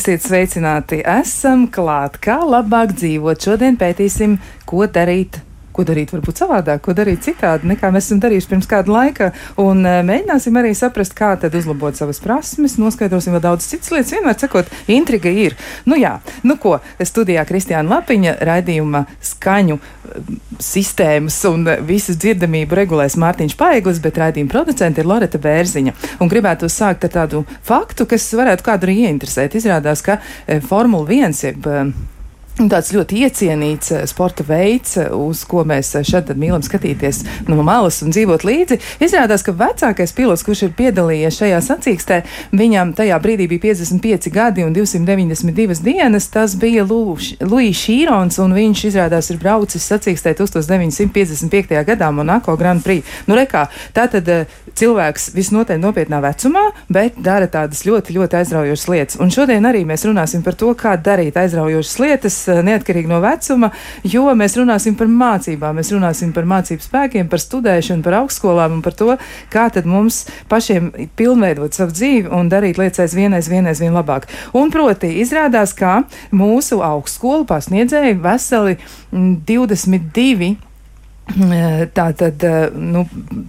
Esiet sveicināti! Esam klāt, kā labāk dzīvot. Šodien pētīsim, ko darīt ko darīt varbūt savādāk, ko darīt citādi nekā mēs esam darījuši pirms kāda laika. Un uh, mēģināsim arī saprast, kā tad uzlabot savas prasmes, noskaidrosim vēl daudz citas lietas. Vienmēr sakot, intriga ir. Nu jā, nu ko, studijā Kristiāna Lapiņa raidījuma skaņu uh, sistēmas un visas dzirdamību regulēs Mārtiņš Paiglis, bet raidījuma producente ir Loreta Bērziņa. Un gribētu sākt ar tādu faktu, kas varētu kādu arī ieinteresēt. Izrādās, ka uh, Formula 1 jeb Tāds ļoti iecienīts eh, sporta veids, eh, uz ko mēs eh, šeit mīlam skatīties no malas un dzīvot līdzi. Izrādās, ka vecākais pilots, kurš ir piedalījies šajā sacīkstē, viņam tajā brīdī bija 55 gadi un 292 dienas. Tas bija Luīs Šīrons, un viņš izrādās ir braucis sacīkstē 1955. gadā Monako Grand Prix. Nu, rekā, tā tad cilvēks visnotaļ nopietnā vecumā, bet dara tādas ļoti, ļoti aizraujošas lietas. Un šodien arī mēs runāsim par to, kā darīt aizraujošas lietas neatkarīgi no vecuma, jo mēs runāsim par mācībām, mēs runāsim par mācību spēkiem, par studēšanu, par augstskolām un par to, kā tad mums pašiem pilnveidot savu dzīvi un darīt lietas aizvien, aizvien, aizvien labāk. Un proti, izrādās, ka mūsu augstskolu pasniedzēji veseli 22 tā tad nu,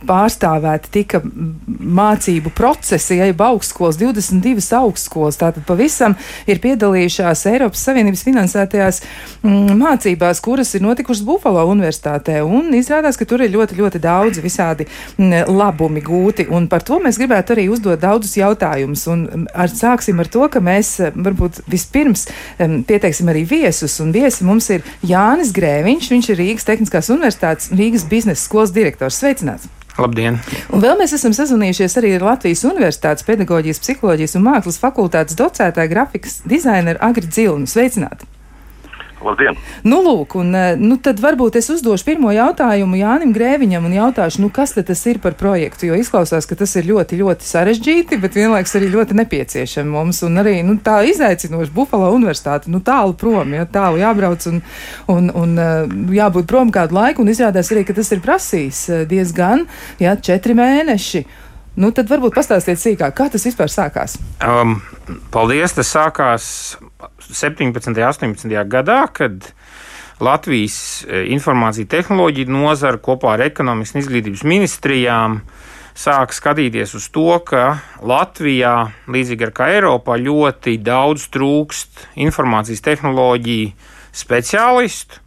pārstāvēti tika mācību procesi, ja jau augstskolas, 22 augstskolas, tātad pavisam ir piedalījušās Eiropas Savienības finansētajās mm, mācībās, kuras ir notikušas Bufalo universitātē, un izrādās, ka tur ir ļoti, ļoti daudz visādi mm, labumi gūti, un par to mēs gribētu arī uzdot daudzus jautājumus, un mm, ar, sāksim ar to, ka mēs varbūt vispirms pieteiksim arī viesus, un viesi mums ir Jānis Grēviņš, viņš ir Rīgas Tehniskās universitātes Rīgas biznesa skolas direktors. Sveicināts! Labdien! Un vēl mēs esam sazvanījušies arī ar Latvijas Universitātes pedagoģijas, psiholoģijas un mākslas fakultātes docētāju grafikas dizaineru Agri Dzilnu. Sveicināti! Labdien! Nu, lūk, un eh, nu, tad varbūt es uzdošu pirmo jautājumu Jānim Grēviņam un jautāšu, nu, kas tas ir par projektu, jo izklausās, ka tas ir ļoti, ļoti sarežģīti, bet vienlaiks arī ļoti nepieciešami mums, un arī nu, tā izaicinoši Bufalo universitāte, nu, tālu prom, ja tālu jābrauc un, un, un eh, jābūt prom kādu laiku, un izrādās arī, ka tas ir prasījis eh, diezgan, ja, četri mēneši. Nu, tad varbūt pastāstiet sīkāk, kā tas vispār sākās. Um, paldies! Tas sākās 17. un 18. gadā, kad Latvijas e, informācija tehnoloģija nozara kopā ar ekonomikas un izglītības ministrijām sāk skatīties uz to, ka Latvijā, līdzīgi kā Eiropā, ļoti daudz trūkst informācijas tehnoloģiju speciālistu.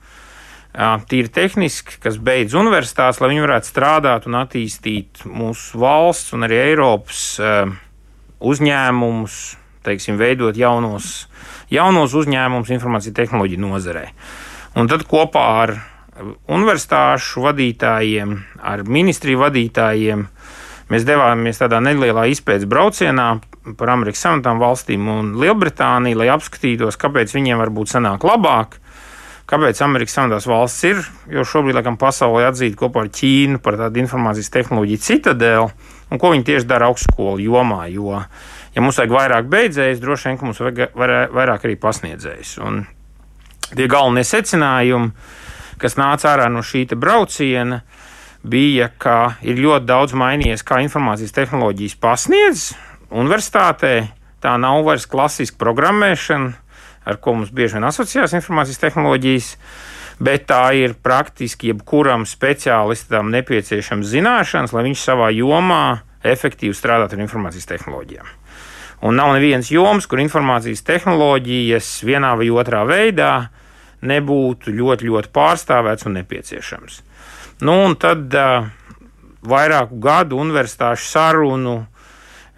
Tīri tehniski, kas beidz universitātes, lai viņi varētu strādāt un attīstīt mūsu valsts un arī Eiropas uzņēmumus, teiksim, veidot jaunos, jaunos uzņēmumus informācijas tehnoloģiju nozarē. Un tad kopā ar universitāšu vadītājiem, ar ministriju vadītājiem mēs devāmies tādā nelielā izpētes braucienā par Amerikas Savienotām valstīm un Lielbritāniju, lai apskatītos, kāpēc viņiem varbūt sanāk labāk. Kāpēc Amerikas Savienotās valsts ir? Jo šobrīd, laikam, pasaulē atzīta kopā ar Ķīnu par tādu informācijas tehnoloģiju citadeli, un ko viņi tieši dara augstskolu jomā. Jo ja mums vajag vairāk beidzējus, droši vien mums vajag vairāk arī pasniedzējus. Un tie galvenie secinājumi, kas nāca ārā no šī brauciena, bija, ka ir ļoti daudz mainījies, kā informācijas tehnoloģijas pasniedz universitātē. Tā nav vairs klasiska programmēšana, ar ko mums bieži vien asociējās informācijas tehnoloģijas, bet tā ir praktiski jebkuram speciālistam nepieciešams zināšanas, lai viņš savā jomā efektīvi strādātu ar informācijas tehnoloģijām. Un nav nevienas jomas, kur informācijas tehnoloģijas vienā vai otrā veidā nebūtu ļoti, ļoti pārstāvēts un nepieciešams. Nu, un tad uh, vairāku gadu universitāšu sarunu,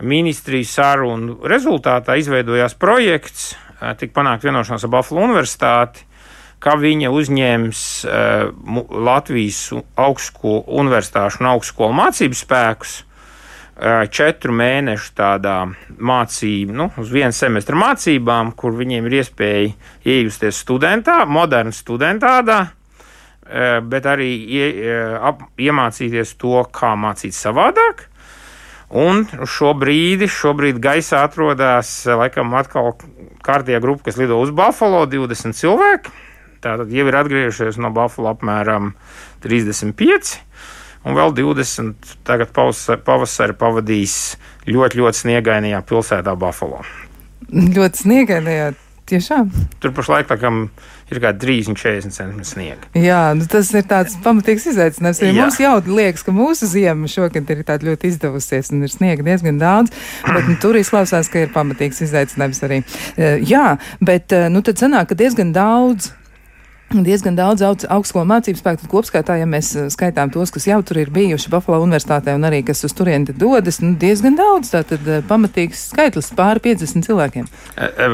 ministriju sarunu rezultātā izveidojās projekts, uh, tika panākt vienošanās ar Buffalo universitāti, ka viņa uzņems uh, Latvijas augstskolu universitāšu un augstskolu mācību spēkus četru mēnešu tādā mācību, nu, uz vienu semestru mācībām, kur viņiem ir iespēja iejusties studentā, moderna studentādā, bet arī ie, ap, iemācīties to, kā mācīt savādāk. Un šobrīd, šobrīd gaisā atrodas laikam atkal kārtējā grupa, kas lido uz Buffalo, 20 cilvēki. Tātad jau ir atgriežušies no Buffalo apmēram 35. Un vēl 20 tagad pavasari pavadīs ļoti, ļoti sniegainajā pilsētā Buffalo. Ļoti sniegainajā Tiešām. Tur pašlaik laikam ir kā 30-40 cm sniega. Jā, nu tas ir tāds pamatīgs izaicinājums. Arī mums jau liekas, ka mūsu ziema šogad ir ļoti izdevusies un ir sniega diezgan daudz, bet nu, tur izklausās, ka ir pamatīgs izaicinājums arī. Uh, jā, bet uh, nu, tad sanāk, ka diezgan daudz diezgan daudz augstskolu mācību spēku kopskaitā, ja mēs eh, skaitām tos, kas jau tur ir bijuši Buffalo universitātē un arī kas uz turieni dodas, nu, diezgan daudz, tātad eh, pamatīgs skaitlis pāri 50 cilvēkiem. E,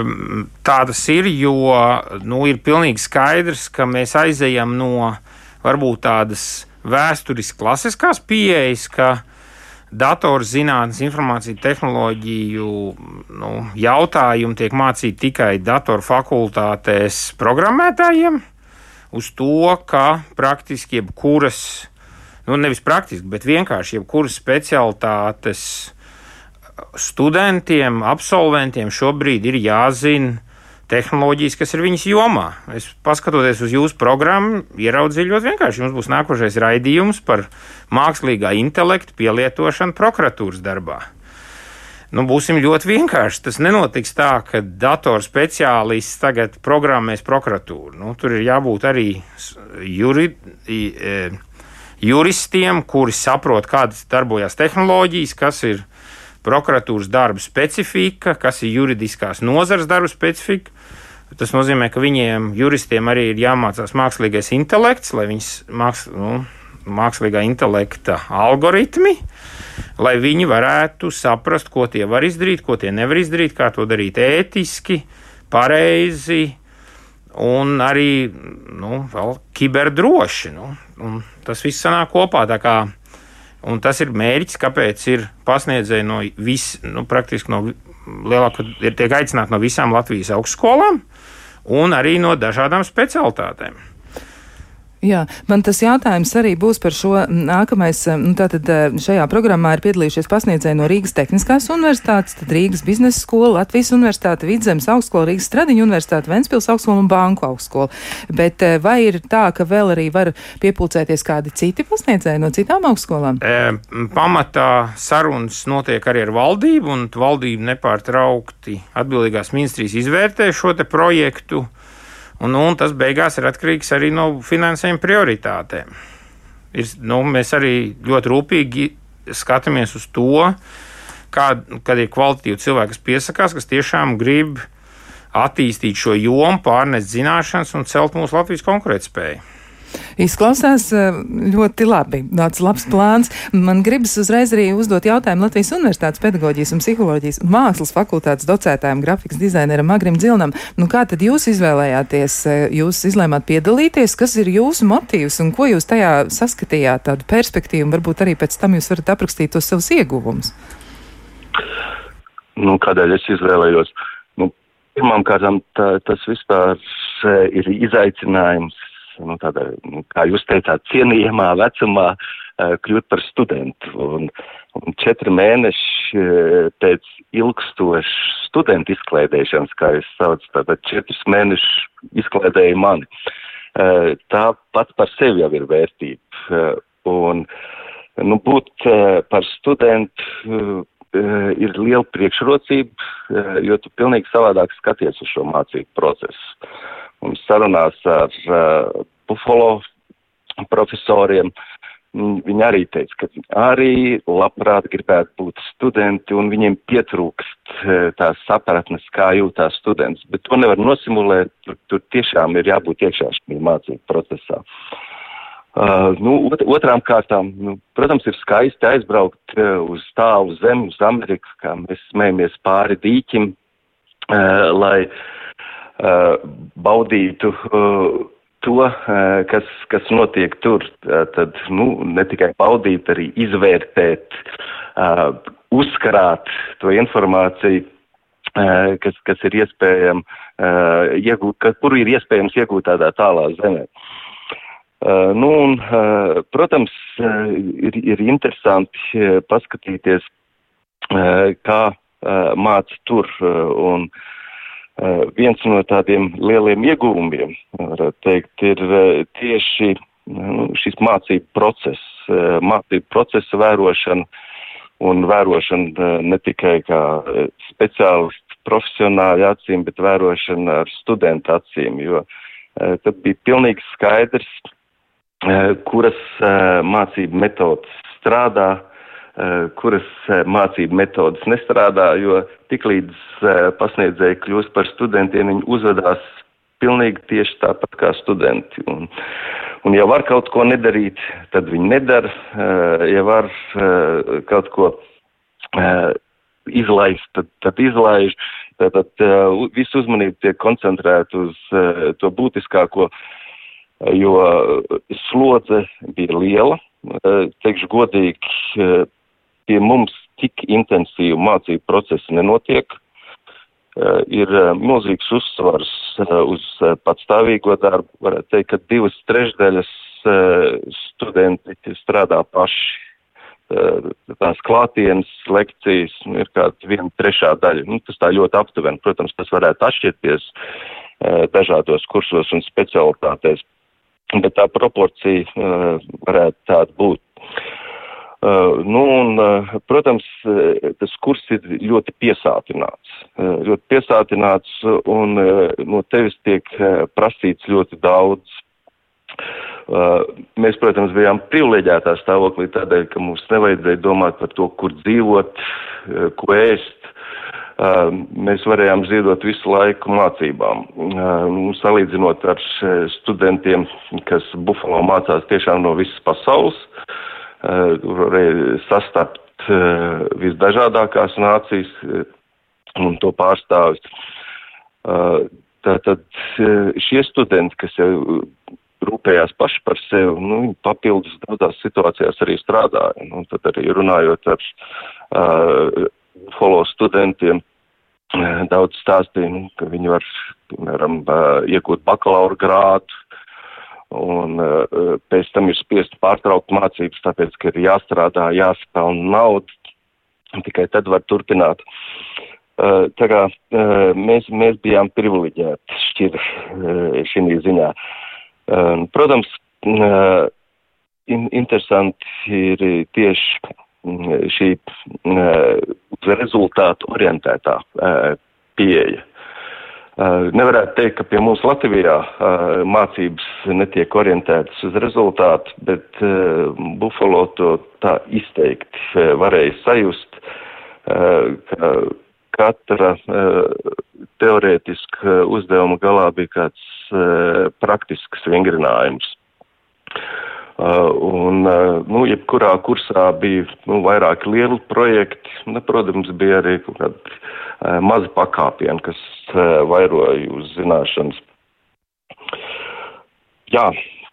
tādas ir, jo nu, ir pilnīgi skaidrs, ka mēs aizejam no varbūt tādas vēsturiski klasiskās pieejas, ka datorzinātnes, informāciju tehnoloģiju nu, jautājumi tiek mācīti tikai datoru fakultātēs programmētājiem uz to, ka praktiski jebkuras, nu nevis praktiski, bet vienkārši jebkuras specialitātes studentiem, absolventiem šobrīd ir jāzina tehnoloģijas, kas ir viņas jomā. Es paskatoties uz jūsu programmu, ieraudzīju ļoti vienkārši. Jums būs nākošais raidījums par mākslīgā intelektu pielietošanu prokuratūras darbā. Nu, būsim ļoti vienkārši. Tas nenotiks tā, ka datorspeciālists tagad programmēs prokuratūru. Nu, tur ir jābūt arī juri, e, juristiem, kuri saprot, kādas darbojas tehnoloģijas, kas ir prokuratūras darba specifika, kas ir juridiskās nozares darba specifika. Tas nozīmē, ka viņiem, juristiem, arī ir jāmācās mākslīgais intelekts, lai viņas māks, nu, mākslīgā intelekta algoritmi. Uh, lai viņi varētu saprast, ko tie var izdarīt, ko tie nevar izdarīt, kā to darīt ētiski, pareizi un arī nu, kiberdroši. Nu, tas viss sanāk kopā. Un tas ir mērķis, kāpēc ir pasniedzēji no visām, nu, praktiski no lielākā, ir tiek aicināti no visām Latvijas augstskolām un arī no dažādām specialitātēm. Jā, man tas jautājums arī būs par šo nākamais. Nu, tātad šajā programmā ir piedalījušies pasniedzēji no Rīgas Tehniskās universitātes, tad Rīgas biznesa skola, Latvijas universitāte, Vidzemes augstskola, Rīgas Stradiņa universitāte, Ventspils augstskola un Banku augstskola. Bet vai ir tā, ka vēl arī var piepulcēties kādi citi pasniedzēji no citām augstskolām? E, pamatā sarunas notiek arī ar valdību, un valdība nepārtraukti atbildīgās ministrijas izvērtē šo projektu. Un, un tas beigās ir atkarīgs arī no finansējuma prioritātēm. Ir, nu, mēs arī ļoti rūpīgi skatāmies uz to, kā, kad ir kvalitīvi cilvēki, kas piesakās, kas tiešām grib attīstīt šo jomu, pārnest zināšanas un celt mūsu Latvijas konkurētspēju. Izklausās eh, ļoti labi. Tāds labs plāns. Man gribas uzreiz arī uzdot jautājumu Latvijas Universitātes pedagoģijas un psiholoģijas un mākslas fakultātes docētājiem, grafikas dizaineram Agrim Dzilnam. Nu, kā tad jūs izvēlējāties? Eh, jūs izlēmāt piedalīties, kas ir jūsu motīvs un ko jūs tajā saskatījāt, tādu perspektīvu, un varbūt arī pēc tam jūs varat aprakstīt tos savus ieguvumus? Nu, kādēļ es izvēlējos? Nu, Pirmkārt, tas vispār eh, ir izaicinājums nu, tādā, nu, kā jūs teicāt, cienījamā vecumā uh, kļūt par studentu. Un, un četri mēneši uh, pēc ilgstošas studentu izklaidēšanas, kā es saucu, tātad četrus mēnešus izklaidēja mani. Tā pats par sevi jau ir vērtība. Un, nu, būt par studentu ir liela priekšrocība, jo tu pilnīgi savādāk skaties uz šo mācību procesu un sarunās ar uh, Buffalo profesoriem. Viņi arī teica, ka arī labprāt gribētu būt studenti un viņiem pietrūkst uh, tās sapratnes, kā jūtās students, bet to nevar nosimulēt, tur, tur tiešām ir jābūt iekšā šajā mācību procesā. Uh, nu, ot otrām kārtām, nu, protams, ir skaisti aizbraukt uh, uz tālu zemi, uz Ameriku, kā mēs smējamies pāri dīķim, uh, lai uh, Uh, baudītu uh, to, uh, kas, kas notiek tur. Tad nu, ne tikai baudīt, arī izvērtēt, uzkrāt to informāciju, kas, kas ir iespējams kuru ir iespējams iegūt tādā tālā zemē. Uh, nu, un, uh, protams, uh, ir, ir interesanti paskatīties, kā māca tur. Un, Eh, viens no tādiem lieliem iegūmiem, varētu teikt, ir eh, tieši nu, šis mācību process. mācību procesa vērošana un vērošana ne tikai kā speciālists profesionāļu acīm, bet vērošana ar studentu acīm, jo tad bija pilnīgi skaidrs, kuras mācību metodas strādā, kuras mācību metodas nestrādā, jo tiklīdz pasniedzēji kļūst par studentiem, viņi uzvedās pilnīgi tieši tāpat kā studenti. Un, un ja var kaut ko nedarīt, tad viņi nedara. Ja var kaut ko izlaist, tad, tad izlaiž. Tātad visu uzmanību tiek koncentrēta uz to būtiskāko, jo slodze bija liela. Teikšu godīgi, pie mums tik intensīvu mācību procesu nenotiek. Uh, ir uh, milzīgs uzsvars uh, uz patstāvīgo darbu. Varētu teikt, ka divas trešdaļas studenti strādā paši. Tās klātienes lekcijas nu, ir kāda viena trešā daļa. Nu, tas tā ļoti aptuveni. Protams, tas varētu atšķirties dažādos kursos un specialitātēs, bet tā proporcija varētu tāda būt. Uh, nu, un, uh, protams, tas kurs ir ļoti piesātināts. Ļoti piesātināts, un no tevis tiek prasīts ļoti daudz. Mēs, protams, bijām privileģētā stāvoklī tādēļ, ka mums nevajadzēja domāt par to, kur dzīvot, ko ēst. Mēs varējām ziedot visu laiku mācībām. Salīdzinot ar studentiem, kas Bufalo mācās tiešām no visas pasaules, varēja sastapt visdažādākās nācijas un to pārstāvis. Tātad šie studenti, kas jau rūpējās paši par sevi, nu, papildus daudzās situācijās arī strādāja. Nu, tad arī runājot ar uh, follow studentiem, daudz stāstīja, nu, ka viņi var, piemēram, iegūt bakalaura grādu, un uh, pēc tam ir spiest pārtraukt mācības, tāpēc, ka ir jāstrādā, jāspēlna naudu, tikai tad var turpināt. Uh, tā kā uh, mēs, mēs bijām privileģēti šķir šī ziņā. Protams, in, interesanti ir tieši šī uh, rezultātu orientētā pieeja. Nevarētu teikt, ka pie mums Latvijā mācības netiek orientētas uz rezultātu, bet Buffalo to tā izteikti varēja sajust, ka katra teorētiska uzdevuma galā bija kāds praktisks vingrinājums. Un, nu, jebkurā kursā bija nu, vairāki lieli projekti. Nu, protams, bija arī kādi mazi pakāpieni, kas vairoja uz zināšanas. Jā,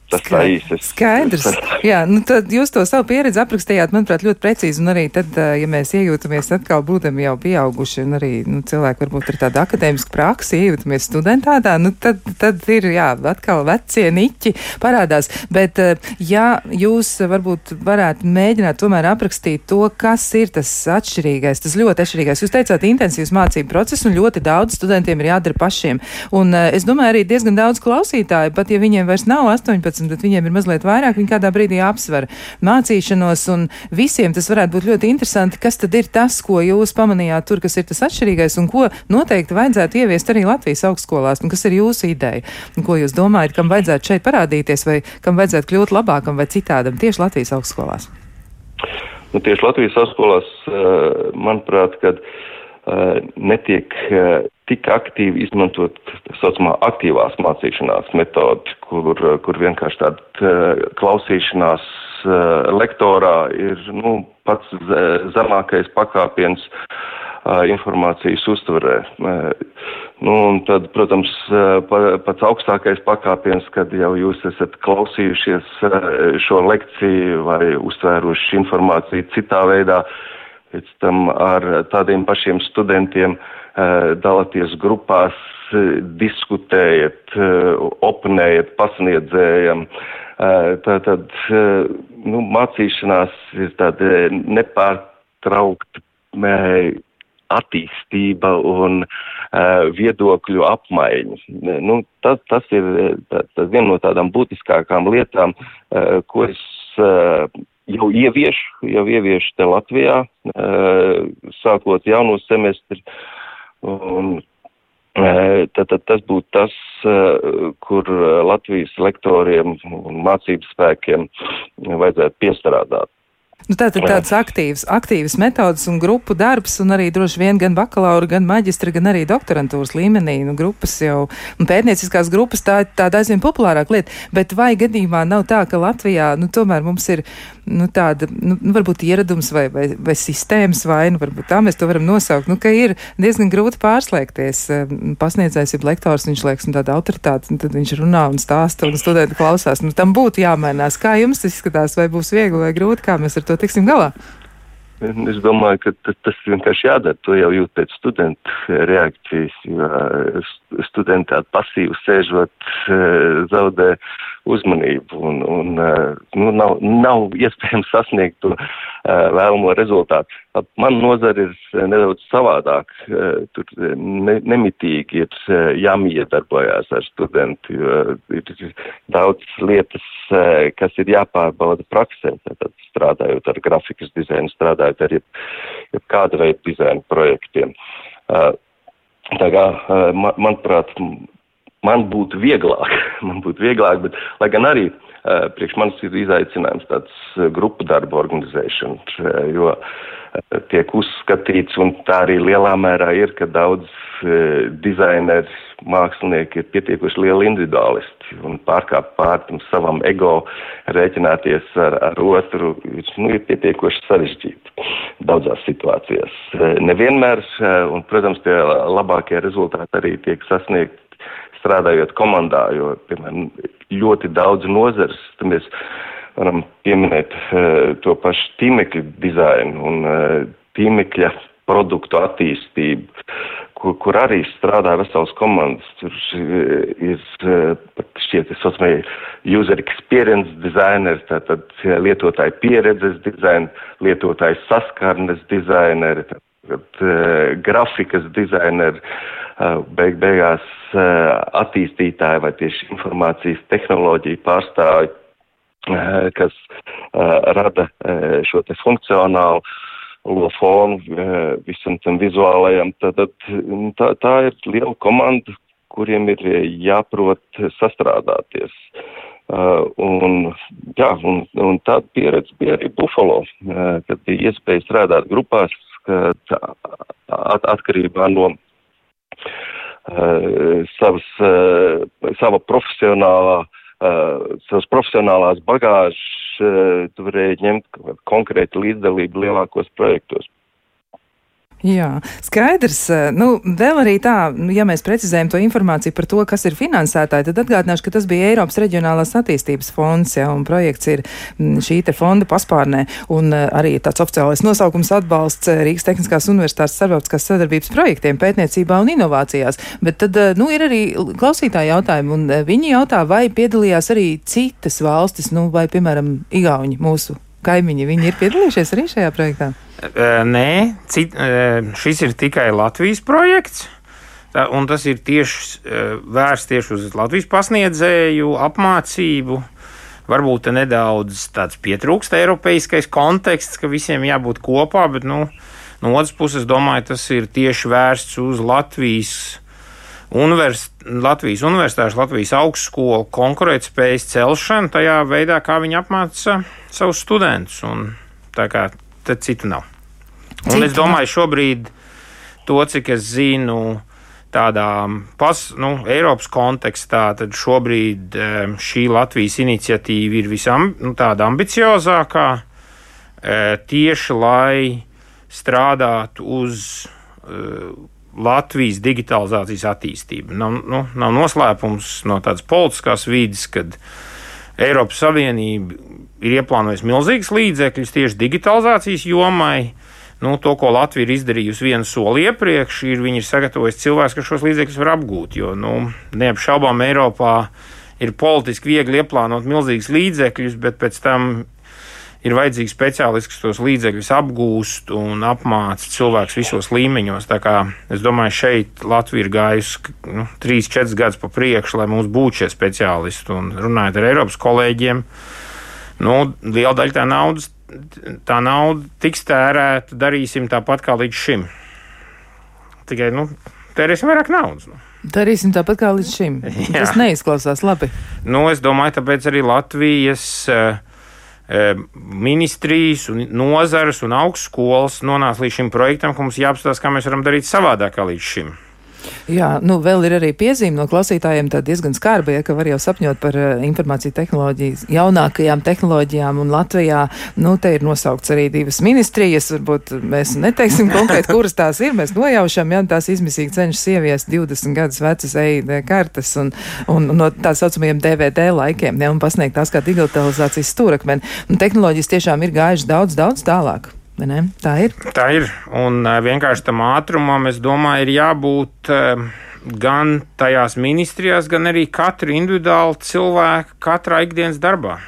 Tas tā īsti ir. Skaidrs. Jā, nu tad jūs to savu pieredzi aprakstījāt, manuprāt, ļoti precīzi. Un arī tad, ja mēs iejūtamies atkal būdami jau pieauguši un arī nu, cilvēki varbūt ar tādu akadēmisku praksi, iejūtamies studentātā, nu tad, tad ir, jā, atkal vecie niķi parādās. Bet, ja jūs varbūt varētu mēģināt tomēr aprakstīt to, kas ir tas atšķirīgais, tas ļoti atšķirīgais. Jūs teicāt, intensīvs mācību process un ļoti daudz studentiem ir jādara pašiem. Un es domāju, arī diezgan daudz klausītāju, pat ja viņiem vairs nav 18 15, bet viņiem ir mazliet vairāk, viņi kādā brīdī apsver mācīšanos, un visiem tas varētu būt ļoti interesanti, kas tad ir tas, ko jūs pamanījāt tur, kas ir tas atšķirīgais, un ko noteikti vajadzētu ieviest arī Latvijas augstskolās, un kas ir jūsu ideja, un ko jūs domājat, kam vajadzētu šeit parādīties, vai kam vajadzētu kļūt labākam vai citādam tieši Latvijas augstskolās? Nu, tieši Latvijas augstskolās, eh, manuprāt, kad eh, netiek tik aktīvi izmantot tā saucamā aktīvās mācīšanās metodi, kur, kur vienkārši tāda klausīšanās lektorā ir nu, pats zemākais pakāpiens informācijas uztverē. Nu, un tad, protams, pats augstākais pakāpiens, kad jau jūs esat klausījušies šo lekciju vai uztvēruši informāciju citā veidā, pēc tam ar tādiem pašiem studentiem Eh, dalāties grupās, eh, diskutējat, eh, opinējat, pasniedzējam. Tātad, nu, mācīšanās ir tāda nepārtraukta attīstība un viedokļu apmaiņa. Nu, tas, tas ir tā, tā viena no tādām būtiskākām lietām, ko es jau ievieš, jau ievieš te Latvijā, sākot jauno semestri. Un, Tad, tad tas būtu tas, kur Latvijas lektoriem un mācības spēkiem vajadzētu piestrādāt. Nu, tā tad tāds aktīvs, aktīvs metodas un grupu darbs, un arī droši vien gan bakalaura, gan maģistra, gan arī doktorantūras līmenī. Nu, grupas jau, un pētnieciskās grupas tā ir tāda aizvien populārāka lieta. Bet vai gadījumā nav tā, ka Latvijā, nu, tomēr mums ir, nu, tāda, nu, nu varbūt ieradums vai, vai, vai sistēmas vaina, nu, varbūt tā mēs to varam nosaukt, nu, ka ir diezgan grūti pārslēgties. Pasniedzējs ir lektors, viņš liekas, nu, tāda autoritāte, un tad viņš runā un stāsta, un studenti klausās. Nu, tam būtu jāmainās. Kā jums izskatās, vai būs viegli vai grūti, kā mēs ar to tiksim galā? Es domāju, ka tas vienkārši jādara. To jau jūt pēc studentu reakcijas. Studenti tādi pasīvi sēžot, eh, zaudē uzmanību un, un eh, nu, nav, nav iespējams sasniegt to eh, vēlamo rezultātu. Man nozara ir nedaudz savādāk. Tur ne, nemitīgi ir jāmiedarbojas ar studentu, ir daudz lietas, kas ir jāpārbauda praksē. Tad strādājot ar grafikas dizainu, strādājot ar jeb, jeb kāda veida dizainu projektiem. Tā kā, manuprāt, man būtu vieglāk, man būtu vieglāk, bet, lai gan arī uh, priekš manis ir izaicinājums tāds uh, grupu darbu organizēšana, uh, jo tiek uzskatīts, un tā arī lielā mērā ir, ka daudz dizaineri, mākslinieki ir pietiekuši lieli individuālisti un pārkāpt pār tam savam ego, rēķināties ar, ar otru, ir, nu, ir pietiekoši sarežģīti daudzās situācijās. Nevienmēr, un, protams, tie labākie rezultāti arī tiek sasniegti strādājot komandā, jo, piemēram, ļoti daudz nozars, tad mēs varam pieminēt uh, to pašu tīmekļa dizainu un uh, tīmekļa produktu attīstību, kur, kur arī strādā vesels komandas. Tur ir pat šķiet, es saucamai user experience designeri, tātad lietotāju pieredzes dizaini, lietotāju saskarnes dizaineri, tad uh, grafikas dizaineri, beig beigās uh, attīstītāji vai tieši informācijas tehnoloģiju pārstāvi, uh, kas rada šo te funkcionālu fonu visam tam vizuālajam. Tad, tā, tā ir liela komanda, kuriem ir jāprot sastrādāties. Uh, un, jā, un, un tāda pieredze bija arī Buffalo, uh, kad bija iespēja strādāt grupās, at, atkarībā no savas, uh, sava profesionālā, uh, savas profesionālās bagāžas, tu varēji ņemt konkrēti līdzdalību lielākos projektos. Jā, skaidrs. Eh, nu, vēl arī tā, nu, ja mēs precizējam to informāciju par to, kas ir finansētāji, tad atgādināšu, ka tas bija Eiropas Reģionālās attīstības fonds, ja, un projekts ir mm, šī te fonda paspārnē, un eh, arī tāds oficiālais nosaukums atbalsts eh, Rīgas Tehniskās universitātes starptautiskās sadarbības projektiem pētniecībā un inovācijās. Bet tad, nu, ir arī klausītāji jautājumi, un viņi jautā, vai piedalījās arī citas valstis, nu, vai, piemēram, Igauņi, mūsu kaimiņi, viņi ir piedalījušies arī šajā projektā? Nē, cit, šis ir tikai Latvijas projekts. Un tas ir tieši vērsts tieši uz Latvijas pasniedzēju apmācību. Varbūt nedaudz tāds pietrūkst eiropeiskais konteksts, ka visiem jābūt kopā, bet nu, no otras puses, domāju, tas ir tieši vērsts uz Latvijas, univers, Latvijas universitāšu, Latvijas augstskolu konkurētspējas celšanu tajā veidā, kā viņi apmāca savus studentus. Un, tā kā tad citu nav. Un citu es domāju, šobrīd to, cik es zinu, tādā pas, nu, Eiropas kontekstā, tad šobrīd šī Latvijas iniciatīva ir visam nu, tāda ambiciozākā, e, tieši lai strādātu uz e, Latvijas digitalizācijas attīstību. Nav, nu, nav noslēpums no tādas politiskās vidas, kad Eiropas Savienība ir ieplānojis milzīgas līdzekļus tieši digitalizācijas jomai. Nu, to, ko Latvija ir izdarījusi vienu soli iepriekš, ir viņi ir sagatavojuši cilvēks, kas šos līdzekļus var apgūt. Jo nu, neapšaubām Eiropā ir politiski viegli ieplānot milzīgas līdzekļus, bet pēc tam ir vajadzīgi speciālisti, kas tos līdzekļus apgūst un apmāca cilvēkus visos līmeņos. Tā kā es domāju, šeit Latvija ir gājusi nu, 3-4 gadus pa priekšu, lai mums būtu šie speciālisti. Un runājot ar Eiropas kolēģiem, Nu, liela daļa tā naudas, tā nauda tiks tērēta, darīsim tāpat kā līdz šim. Tikai, nu, tērēsim vairāk naudas. Nu. Darīsim tāpat kā līdz šim. Jā. Tas neizklausās labi. Nu, es domāju, tāpēc arī Latvijas uh, ministrijas, un nozares un augstskolas nonāca līdz šim projektam, ka mums jāapstāsta, kā mēs varam darīt savādāk kā līdz šim. Jā, nu vēl ir arī piezīme no klausītājiem, tā diezgan skarba, ja, ka var jau sapņot par uh, informāciju tehnoloģijas, jaunākajām tehnoloģijām, un Latvijā, nu, te ir nosaukts arī divas ministrijas, varbūt mēs neteiksim konkrēti, kuras tās ir, mēs nojaušam, ja tās izmisīgi cenšas ieviest 20 gadus vecas EID kartes un, un, no tā saucamajiem DVD laikiem, ja, un pasniegt tās kā digitalizācijas stūrakmeni. Un tehnoloģijas tiešām ir gājuši daudz, daudz tālāk. Tā ir. Tā ir. Un vienkārši tam ātrumam, es domāju, ir jābūt gan tajās ministrijās, gan arī katra individuāla cilvēka, katrā ikdienas darbā.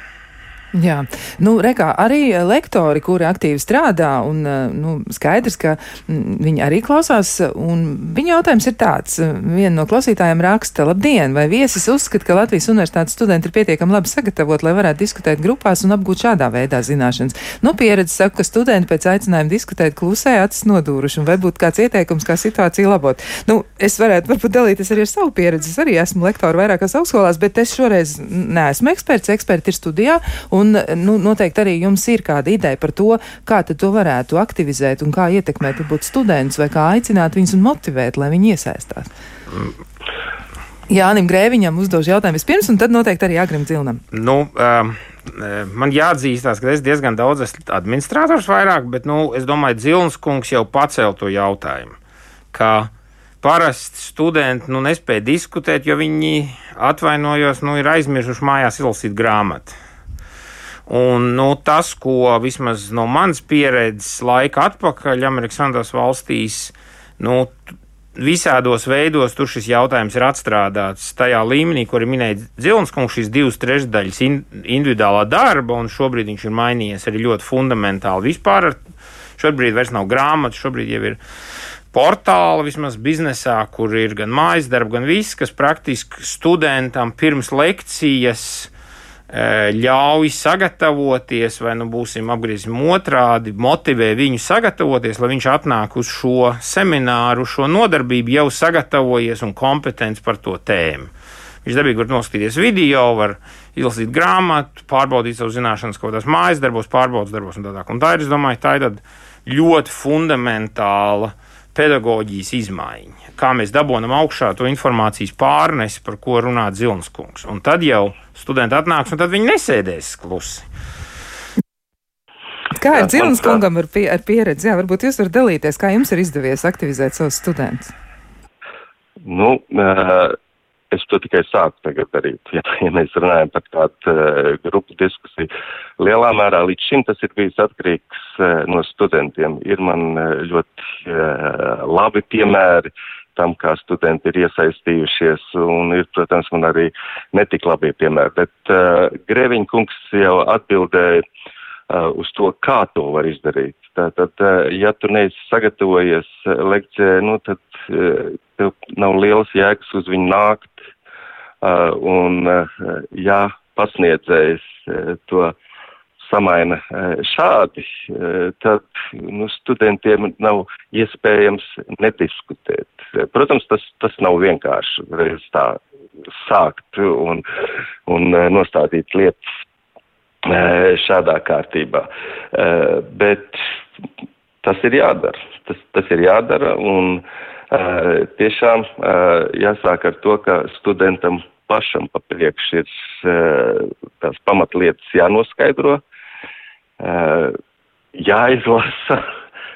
Jā, nu, rekā, arī lektori, kuri aktīvi strādā, un nu, skaidrs, ka viņi arī klausās, viņa jautājums ir tāds. Viena no klausītājiem raksta, labdien, vai viesis uzskata, ka Latvijas universitātes studenti ir pietiekami labi sagatavot, lai varētu diskutēt grupās un apgūt šādā veidā zināšanas? Nu, pieredze saka, ka studenti pēc aicinājuma diskutēt klusē acis nodūruši, un vai būtu kāds ieteikums, kā situāciju labot? Nu, es varētu varbūt dalīties arī ar savu pieredzi. Es arī esmu lektori vairākās augstskolās, bet es šoreiz neesmu eksperts, eksperti ir studijā. Un Un nu, noteikti arī jums ir kāda ideja par to, kā to varētu aktivizēt un kā ietekmēt studentus vai kā aicināt viņus un motivēt, lai viņi iesaistās. Jānim Grēviņam uzdošu jautājumu vispirms, un tad noteikti arī Agrim Zilnam. Nu, um, man jāatzīstās, ka es diezgan daudz esmu administrators vairāk, bet nu, es domāju, Zilns kungs jau pacēla to jautājumu. Parasti studenti nu, nespēja diskutēt, jo viņi atvainojos, nu, ir aizmirsuši mājās izlasīt grāmatu. Un, nu, tas, ko vismaz no manas pieredzes laika atpakaļ Amerikas Savienotās valstīs, nu, visādos veidos tur šis jautājums ir atstrādāts tajā līmenī, kur ir minēts Zilnskungs, šīs divas trešdaļas in, individuālā darba, un šobrīd viņš ir mainījies arī ļoti fundamentāli. Vispār šobrīd vairs nav grāmatas, šobrīd jau ir portāli, vismaz biznesā, kur ir gan mājas darba, gan viss, kas praktiski studentam pirms lekcijas ļauj sagatavoties, vai nu būsim apgriezīsim otrādi, motivē viņu sagatavoties, lai viņš atnāk uz šo semināru, šo nodarbību jau sagatavojies un kompetents par to tēmu. Viņš dabīgi var noskatīties video, var izlasīt grāmatu, pārbaudīt savu zināšanas kaut kādās mājas darbos, pārbaudas darbos un tā tālāk. Tā ir, es domāju, tā ir ļoti fundamentāla pedagoģijas izmaiņa. Kā mēs dabūjam augšā to informācijas pārnesi, par ko runā Zilnskungs. Un tad jau studenti atnāks, un tad viņi nesēdēs klusi. Kā ir Zilns kungam ar, pie, ar pieredzi? Jā, varbūt jūs varat dalīties, kā jums ir izdevies aktivizēt savus studentus? Nu, uh, es to tikai sāku tagad darīt. Ja, ja mēs runājam par tādu uh, grupu diskusiju, lielā mērā līdz šim tas ir bijis atkarīgs uh, no studentiem. Ir man uh, ļoti uh, labi piemēri tam, kā studenti ir iesaistījušies, un ir, protams, man arī netik labie piemēri, bet uh, Grēviņa kungs jau atbildēja uh, uz to, kā to var izdarīt. Tātad, uh, ja tu neesi sagatavojies lekcijai, nu, tad uh, tev nav liels jēgas uz viņu nākt, uh, un, uh, ja pasniedzējs uh, to samaina eh, šādi, eh, tad nu, studentiem nav iespējams nediskutēt. Protams, tas, tas nav vienkārši reiz tā sākt un, un eh, nostādīt lietas šādā kārtībā. Bet tas ir jādara. Tas, tas ir jādara un tiešām jāsāk ar to, ka studentam pašam pa priekš ir tās pamatlietas jānoskaidro, jāizlasa,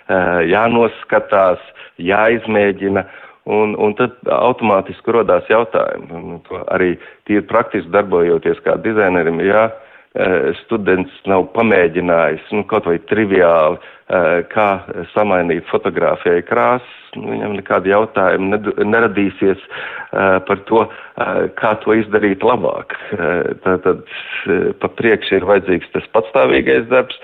jānoskatās, jāizmēģina. Un, un tad automātiski rodās jautājumi. Un arī tīri praktiski darbojoties kā dizainerim, eh, students nav pamēģinājis nu, kaut vai triviāli, kā samainīt fotografijai krāsas, nu, viņam nekādi jautājumi neradīsies par to, kā to izdarīt labāk. Tātad pa priekšu ir vajadzīgs tas patstāvīgais darbs,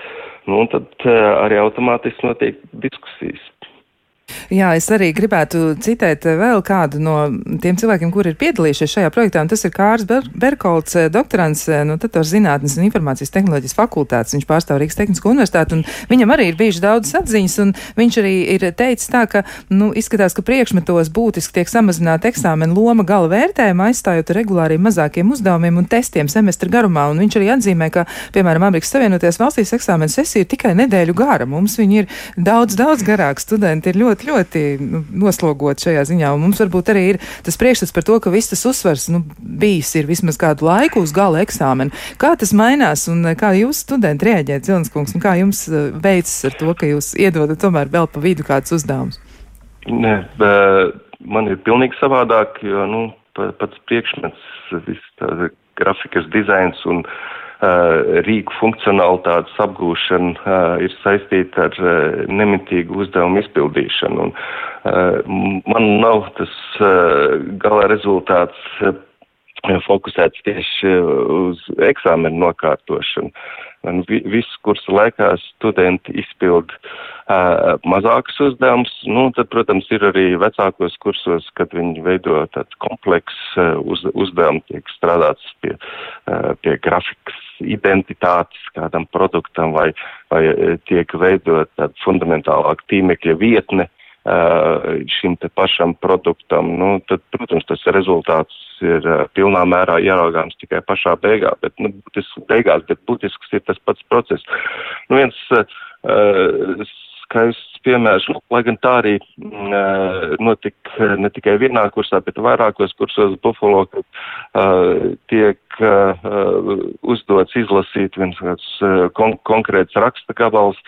nu, un tad arī automātiski notiek diskusijas. Jā, es arī gribētu citēt vēl kādu no tiem cilvēkiem, kuri ir piedalījušies šajā projektā, un tas ir Kārs Ber Berkolts, eh, doktorants no nu, Tatos zinātnes un informācijas tehnoloģijas fakultātes. Viņš pārstāv Rīgas Tehnisko universitāti, un viņam arī ir bijuši daudz atziņas, un viņš arī ir teicis tā, ka, nu, izskatās, ka priekšmetos būtiski tiek samazināta eksāmena loma gala vērtējuma, aizstājot regulāriem mazākiem uzdevumiem un testiem semestra garumā, un viņš arī atzīmē, ka, piemēram, Amerikas Savienotajās valstīs eksāmena sesija ir tikai nedēļu gara. Mums viņi ir daudz, daudz garāk. Studenti ir ļoti, ļoti ļoti nu, noslogot šajā ziņā. Un mums varbūt arī ir tas priekšstats par to, ka viss tas uzsvars nu, bijis ir vismaz kādu laiku uz gala eksāmenu. Kā tas mainās un kā jūs studenti rēģējat, Zilenskungs, un kā jums uh, veicas ar to, ka jūs iedodat tomēr vēl pa vidu kādus uzdevumus? Nē, man ir pilnīgi savādāk, jo, nu, pats priekšmets, viss grafikas dizains un Uh, rīku funkcionalitātes apgūšana uh, ir saistīta ar uh, nemitīgu uzdevumu izpildīšanu. Un, man nav tas gala rezultāts fokusēts tieši uz eksāmenu nokārtošanu. Visu kursu laikā studenti izpild uh, mazākus uzdevumus. Nu, tad, protams, ir arī vecākos kursos, kad viņi veido tāds komplekss uh, uz, uzdevumu, tiek strādāts pie, uh, pie grafikas identitātes kādam produktam vai, vai tiek veidot tāda fundamentālāka tīmekļa vietne šim te pašam produktam, nu, tad, protams, tas rezultāts ir pilnā mērā ieraugāms tikai pašā beigā, bet, nu, būtisks, beigās, bet būtisks ir tas pats process. Nu, viens uh, skaists piemērs, lai gan tā arī uh, notika ne tikai vienā kursā, bet vairākos kursos Buffalo, kad uh, tiek uh, uzdots izlasīt viens kāds uh, kon konkrēts raksta gabals,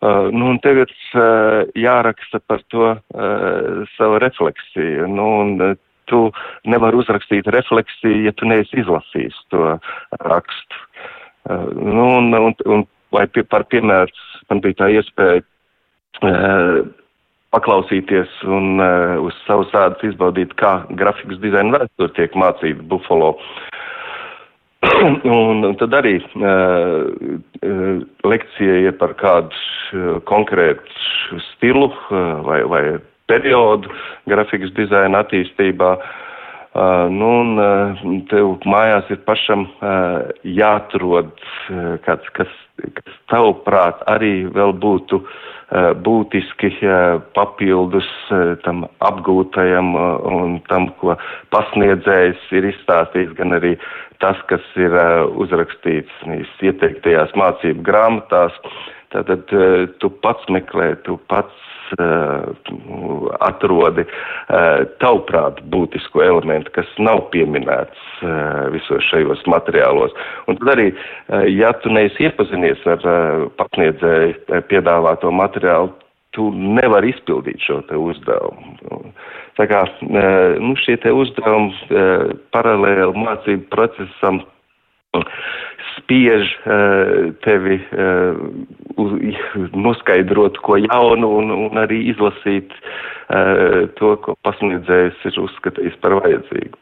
uh, nu, un tev ir uh, jāraksta par to uh, savu refleksiju. Nu, un, tu nevari uzrakstīt refleksiju, ja tu neesi izlasījis to rakstu. Uh, nu, un, un, un, vai pie, par piemēru man bija tā iespēja paklausīties un uh, uz savu sādas izbaudīt, kā grafikas dizaina vēsture tiek mācīta Buffalo. Un, tad arī uh, lekcija ir par kādu konkrētu stilu vai, vai periodu grafikas dizaina attīstībā. Uh, nu, un tev mājās ir pašam jāatrod kāds, kas, kas tavuprāt arī vēl būtu būtiski papildus tam apgūtajam un tam, ko pasniedzējs ir izstāstījis, gan arī tas, kas ir uzrakstīts ieteiktajās mācību grāmatās, tad uh, tu pats meklē, tu pats atrodi uh, tavuprāt būtisku elementu, kas nav pieminēts uh, visos šajos materiālos. Un tad arī, ja tu neesi iepazinies ar pasniedzēju piedāvāto materiālu, tu nevari izpildīt šo te uzdevumu. Tā kā nu, šie te uzdevumi paralēli mācību procesam spiež tevi noskaidrot ko jaunu un, un arī izlasīt to, ko pasniedzējs ir uzskatījis par vajadzīgu.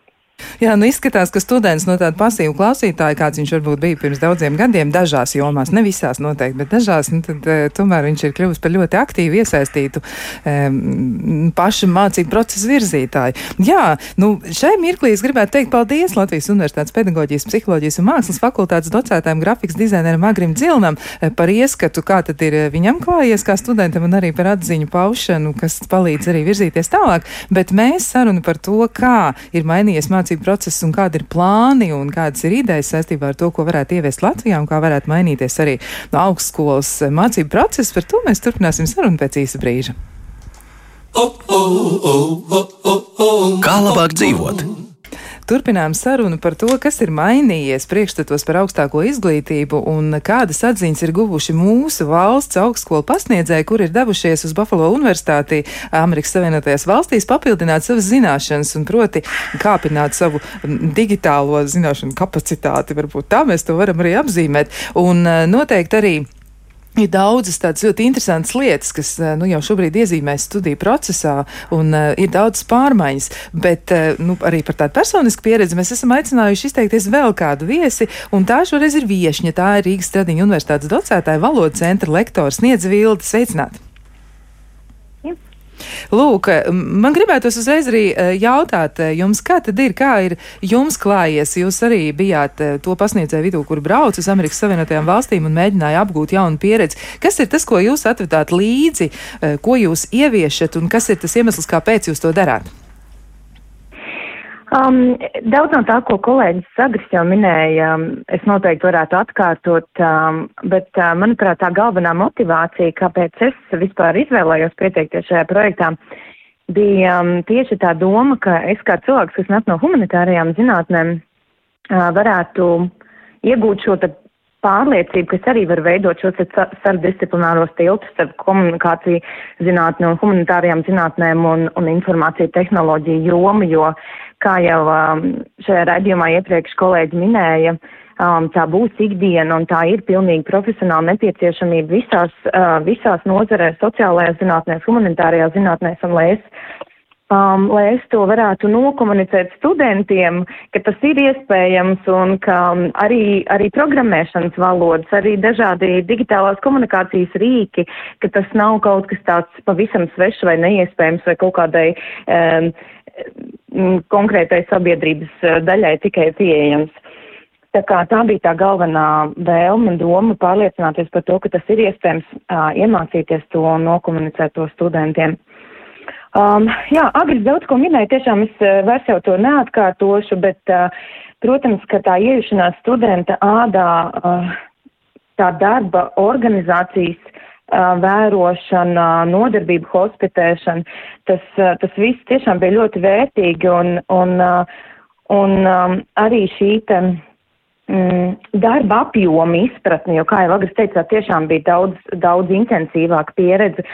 Jā, nu izskatās, ka students no tāda pasīva klausītāja, kāds viņš varbūt bija pirms daudziem gadiem, dažās jomās, ne visās noteikti, bet dažās, nu, tad e, tomēr viņš ir kļuvis par ļoti aktīvu iesaistītu e, pašu mācību procesu virzītāju. Jā, nu šai mirklī es gribētu teikt paldies Latvijas Universitātes pedagoģijas, psiholoģijas un mākslas fakultātes docētājiem grafikas dizaineram Agrim Dzilnam e, par ieskatu, kā tad ir viņam klājies kā studentam un arī par atziņu paušanu, kas palīdz arī virzīties tālāk, bet mēs sarunu par to, kā ir mainījies mācību mācību process un kādi ir plāni un kādas ir idejas saistībā ar to, ko varētu ieviest Latvijā un kā varētu mainīties arī no augstskolas mācību procesa. Par to mēs turpināsim sarunu pēc īsa brīža. Kā labāk dzīvot? Turpinām sarunu par to, kas ir mainījies priekšstatos par augstāko izglītību un kādas atziņas ir guvuši mūsu valsts augstskolu pasniedzēji, kur ir devušies uz Buffalo Universitāti Amerikas Savienotajās valstīs papildināt savas zināšanas un proti kāpināt savu digitālo zināšanu kapacitāti. Varbūt tā mēs to varam arī apzīmēt. Un eh, noteikti arī Ir daudzas tādas ļoti interesantas lietas, kas eh, nu, jau šobrīd iezīmēs studiju procesā, un uh, ir daudz pārmaiņas. Bet uh, nu, arī par tādu personisku pieredzi mēs esam aicinājuši izteikties vēl kādu viesi, un tā šoreiz ir viesņa. Tā ir Rīgas Stradiņa Universitātes docētāja valodas centra lektors Sniedz Vildi. Sveicināti! Lūk, man gribētos uzreiz arī jautāt jums, kā tad ir, kā ir jums klājies? Jūs arī bijāt to pasniedzēju vidū, kur brauc uz Amerikas Savienotajām valstīm un mēģināja apgūt jaunu pieredzi. Kas ir tas, ko jūs atvedāt līdzi, ko jūs ieviešat un kas ir tas iemesls, kāpēc jūs to darāt? Um, daudz no tā, ko kolēģis Sagris jau minēja, um, es noteikti varētu atkārtot, um, bet, uh, manuprāt, tā galvenā motivācija, kāpēc es vispār izvēlējos pieteikties šajā projektā, bija um, tieši tā doma, ka es kā cilvēks, kas nāk no humanitārajām zinātnēm, uh, varētu iegūt šo pārliecību, kas arī var veidot šos starpdisciplināros tiltus starp komunikāciju zinātni un humanitārajām zinātnēm un, un informāciju tehnoloģiju jomu, jo Kā jau um, šajā raidījumā iepriekš kolēģi minēja, um, tā būs ikdiena un tā ir pilnīgi profesionāla nepieciešamība visās, uh, visās nozarēs, sociālajās zinātnēs, humanitārajās zinātnēs, un lai es, um, lai es to varētu nokomunicēt studentiem, ka tas ir iespējams un ka um, arī, arī programmēšanas valodas, arī dažādi digitālās komunikācijas rīki, ka tas nav kaut kas tāds pavisam svešs vai neiespējams vai kaut kādai um, konkrētai sabiedrības eh, daļai tikai pieejams. Tā kā tā bija tā galvenā vēlme un doma pārliecināties par to, ka tas ir iespējams uh, iemācīties to un nokomunicēt to studentiem. Um, jā, Agris daudz ko minēja, tiešām es uh, vairs jau to neatkārtošu, bet, uh, protams, ka tā iejušanās studenta ādā, uh, tā darba organizācijas vērošana, nodarbība, hospitēšana, tas, tas viss tiešām bija ļoti vērtīgi un, un, un arī šī te, mm, darba apjoma izpratne, jo, kā jau Agris teica, tiešām bija daudz, daudz intensīvāka pieredze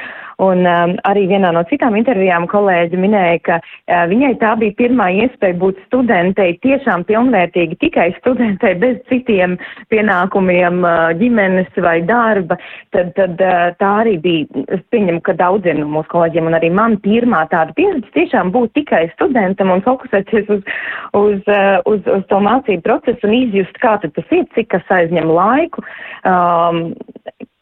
Un um, arī vienā no citām intervijām kolēģi minēja, ka uh, viņai tā bija pirmā iespēja būt studentei, tiešām pilnvērtīgi tikai studentei, bez citiem pienākumiem uh, ģimenes vai darba. Tad, tad uh, tā arī bija, es pieņemu, ka daudziem no mūsu kolēģiem un arī man pirmā tāda pieredze tiešām būt tikai studentam un fokusēties uz, uz, uh, uz, uz to mācību procesu un izjust, kā tas ir, cik tas aizņem laiku. Um,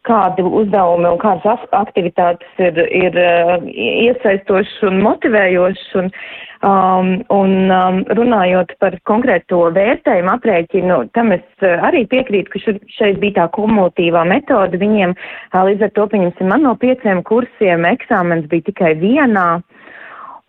kādi uzdevumi un kādas aktivitātes ir, ir uh, iesaistošas un motivējošas. Un, um, un um, runājot par konkrēto vērtējumu aprēķinu, tam es uh, arī piekrītu, ka šeit bija tā kumulatīvā metode. Viņiem uh, līdz ar to, pieņemsim, man no pieciem kursiem eksāmens bija tikai vienā.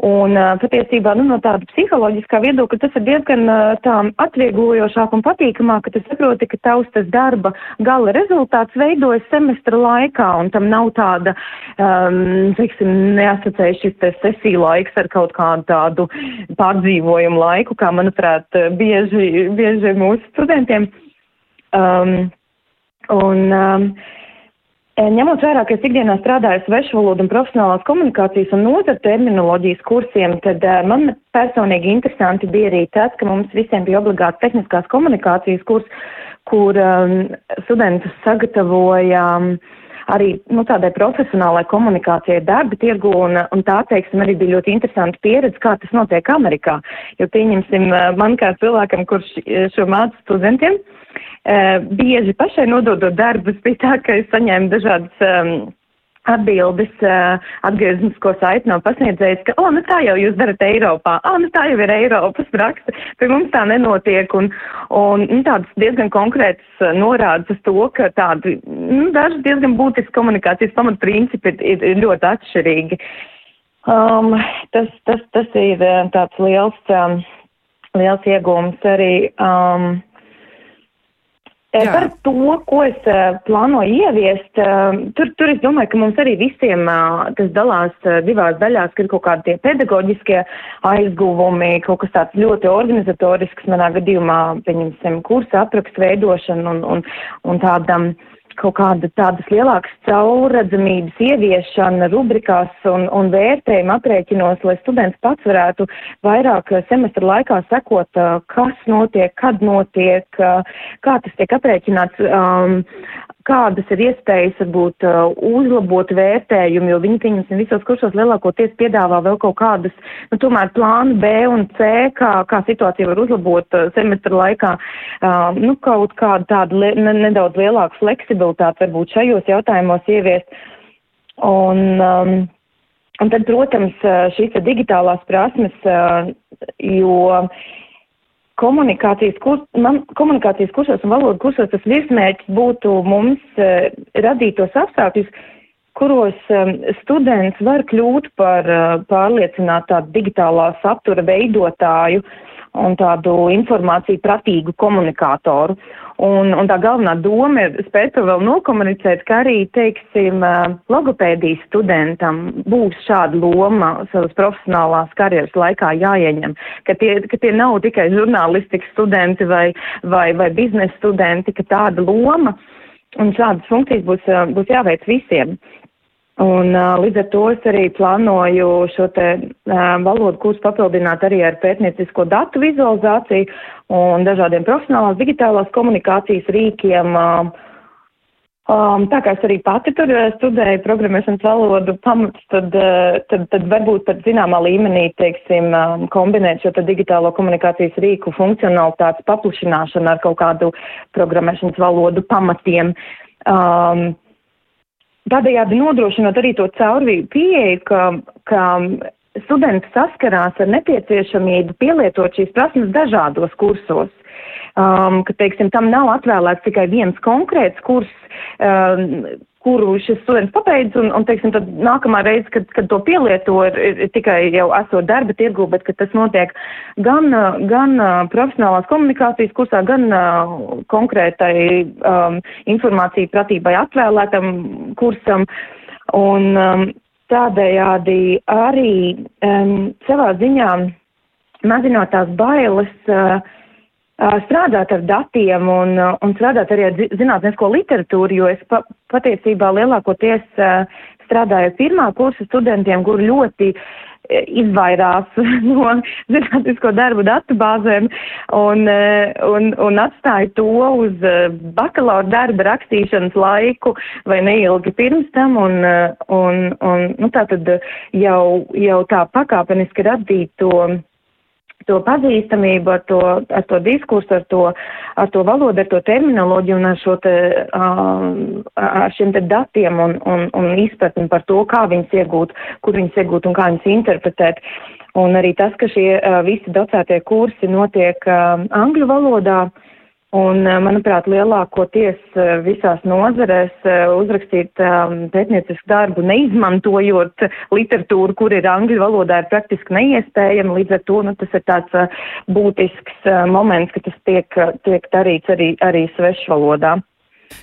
Un patiesībā nu, no tāda psiholoģiskā viedokļa tas ir diezgan tā atvieglojošāk un patīkamāk, ka tu saproti, ka tavs tas darba gala rezultāts veidojas semestra laikā un tam nav tāda, um, teiksim, neasociēja šis te sesiju laiks ar kaut kādu tādu pārdzīvojumu laiku, kā, manuprāt, bieži, bieži mūsu studentiem. Um, un, um, ņemot vērā, ka es ikdienā strādāju svešu valodu un profesionālās komunikācijas un nozara terminoloģijas kursiem, tad uh, man personīgi interesanti bija arī tas, ka mums visiem bija obligāts tehniskās komunikācijas kurs, kur um, studentus sagatavoja um, arī nu, tādai profesionālai komunikācijai darba tirgu, un, un tā, teiksim, arī bija ļoti interesanti pieredze, kā tas notiek Amerikā. Jo, pieņemsim, man kā cilvēkam, kurš šo mācu studentiem, Uh, bieži pašai nododot darbus bija tā, ka es saņēmu dažādas um, atbildes, uh, atgrieznisko saiti no pasniedzējas, ka, o, nu tā jau jūs darat Eiropā, o, nu tā jau ir Eiropas praksa, pie mums tā nenotiek, un, un nu, tādas diezgan konkrētas uh, norādes uz to, ka tādi, nu, daži diezgan būtiski komunikācijas pamatprincipi ir, ir ļoti atšķirīgi. Um, tas, tas, tas ir tāds liels, um, liels iegūms arī. Um, Jā. Par to, ko es plānoju ieviest, tur, tur es domāju, ka mums arī visiem tas dalās divās daļās, ka ir kaut kādi tie pedagoģiskie aizguvumi, kaut kas tāds ļoti organizatorisks, manā gadījumā, pieņemsim, kursa aprakstu veidošana un, un, un tādam. Um, kaut kāda tādas lielākas caurredzamības ieviešana rubrikās un, un vērtējuma aprēķinos, lai students pats varētu vairāk semestra laikā sekot, kas notiek, kad notiek, kā tas tiek aprēķināts. Um, kādas ir iespējas varbūt uzlabot vērtējumu, jo viņi, pieņemsim, visos kursos lielākoties piedāvā vēl kaut kādas, nu, tomēr plānu B un C, kā, kā situācija var uzlabot semestra laikā, uh, nu, kaut kādu tādu ne, nedaudz lielāku fleksibilitāti varbūt šajos jautājumos ieviest. Un, um, un tad, protams, šīs digitālās prasmes, jo komunikācijas, kurs, man, komunikācijas kursos un valodu kursos tas virsmērķis būtu mums radīt tos apstākļus, kuros um, students var kļūt par uh, pārliecinātu tādu digitālā satura veidotāju un tādu informāciju pratīgu komunikātoru. Un, un tā galvenā doma ir spēt to vēl nokomunicēt, ka arī, teiksim, uh, logopēdijas studentam būs šāda loma savas profesionālās karjeras laikā jāieņem, ka tie, ka tie nav tikai žurnālistikas studenti vai, vai, vai biznesa studenti, ka tāda loma un šādas funkcijas būs, uh, būs jāveic visiem. Un līdz ar to es arī plānoju šo te valodu kursu papildināt arī ar pētniecisko datu vizualizāciju un dažādiem profesionālās digitālās komunikācijas rīkiem. Um, tā kā es arī pati tur studēju programmēšanas valodu pamatus, tad, tad, tad varbūt pat zināmā līmenī, teiksim, kombinēt šo digitālo komunikācijas rīku funkcionalitātes paplašināšanu ar kaut kādu programmēšanas valodu pamatiem. Um, Tādējādi nodrošinot arī to caurvīju pieeju, ka, ka studenti saskarās ar nepieciešamību pielietot šīs prasmes dažādos kursos. Um, ka, teiksim, tam nav atvēlēts tikai viens konkrēts kurs, um, kuru šis students pabeidz, un, un teiksim, tad nākamā reize, kad, kad to pielieto, ir, ir tikai jau esot darba tirgu, bet ka tas notiek gan, gan profesionālās komunikācijas kursā, gan konkrētai um, informāciju pratībai atvēlētam kursam. Un um, tādējādi arī um, savā ziņā mazinot tās bailes, uh, strādāt ar datiem un, un strādāt arī ar zinātnisko literatūru, jo es pa, patiesībā lielākoties strādāju pirmā kursa studentiem, kur ļoti izvairās no zinātnisko darbu datubāzēm un, un, un atstāja to uz bakalaura darba rakstīšanas laiku vai neilgi pirms tam un, un, un nu, tā tad jau, jau tā pakāpeniski radīt to to pazīstamību, ar to, ar to diskursu, ar to, ar to valodu, ar to terminoloģiju un ar, šo te, ar šiem te datiem un, un, un izpratni par to, kā viņus iegūt, kur viņus iegūt un kā viņus interpretēt. Un arī tas, ka šie visi docētie kursi notiek angļu valodā, uh, Un, eh, manuprāt, lielākoties eh, visās nozarēs eh, uzrakstīt um, pētniecisku darbu, neizmantojot literatūru, kur ir angļu valodā, ir praktiski neiespējami. Līdz ar to nu, tas ir tāds būtisks moments, ka tas tiek, tiek darīts arī, arī svešvalodā.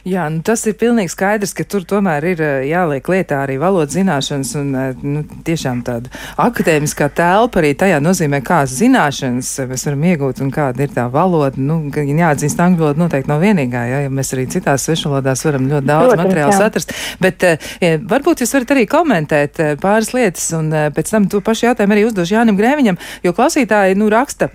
Jā, nu, tas ir pilnīgi skaidrs, ka tur tomēr ir eh, jāliek lietā arī valodas zināšanas un eh, nu, tiešām tāda akadēmiskā telpa arī tajā nozīmē, kādas zināšanas mēs varam iegūt un kāda ir tā valoda. Nu, jāatzīst, angļu valoda noteikti nav vienīgā, ja, ja mēs arī citās svešvalodās varam ļoti daudz Protams, materiālus atrast. Bet ja, varbūt jūs varat arī komentēt pāris lietas un pēc tam to pašu jautājumu arī uzdošu Jānim Grēviņam, jo klausītāji, nu, raksta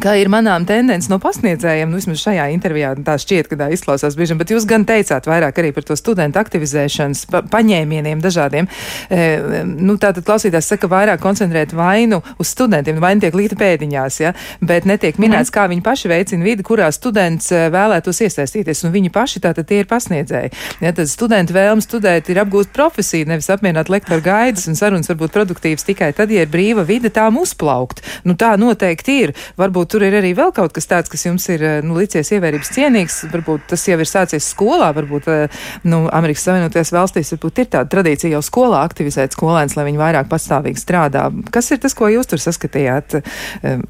Kā ir manām tendences no pasniedzējiem, nu, vismaz šajā intervijā tā šķiet, ka tā izklausās bieži, bet jūs gan teicāt vairāk arī par to studentu aktivizēšanas pa, paņēmieniem dažādiem. E, nu, tātad klausītājs saka, vairāk koncentrēt vainu uz studentiem, vaina tiek līta pēdiņās, ja, bet netiek minēts, mm. kā viņi paši veicina vidi, kurā students e, vēlētos iesaistīties, un viņi paši tātad tie ir pasniedzēji. Ja, tad studenti vēlme studēt ir apgūst profesiju, nevis apmierināt lektoru gaidas, un sarunas var būt produktīvas tikai tad, ja ir brīva vide tām uzplaukt. Nu, tā noteikti ir. Varbūt varbūt tur ir arī vēl kaut kas tāds, kas jums ir eh, nu, licies ievērības cienīgs. Varbūt tas jau ir sācies skolā, varbūt eh, nu, Amerikas Savienotajās valstīs varbūt ir tāda tradīcija jau skolā aktivizēt skolēnus, lai viņi vairāk patstāvīgi strādā. Kas ir tas, ko jūs tur saskatījāt, eh,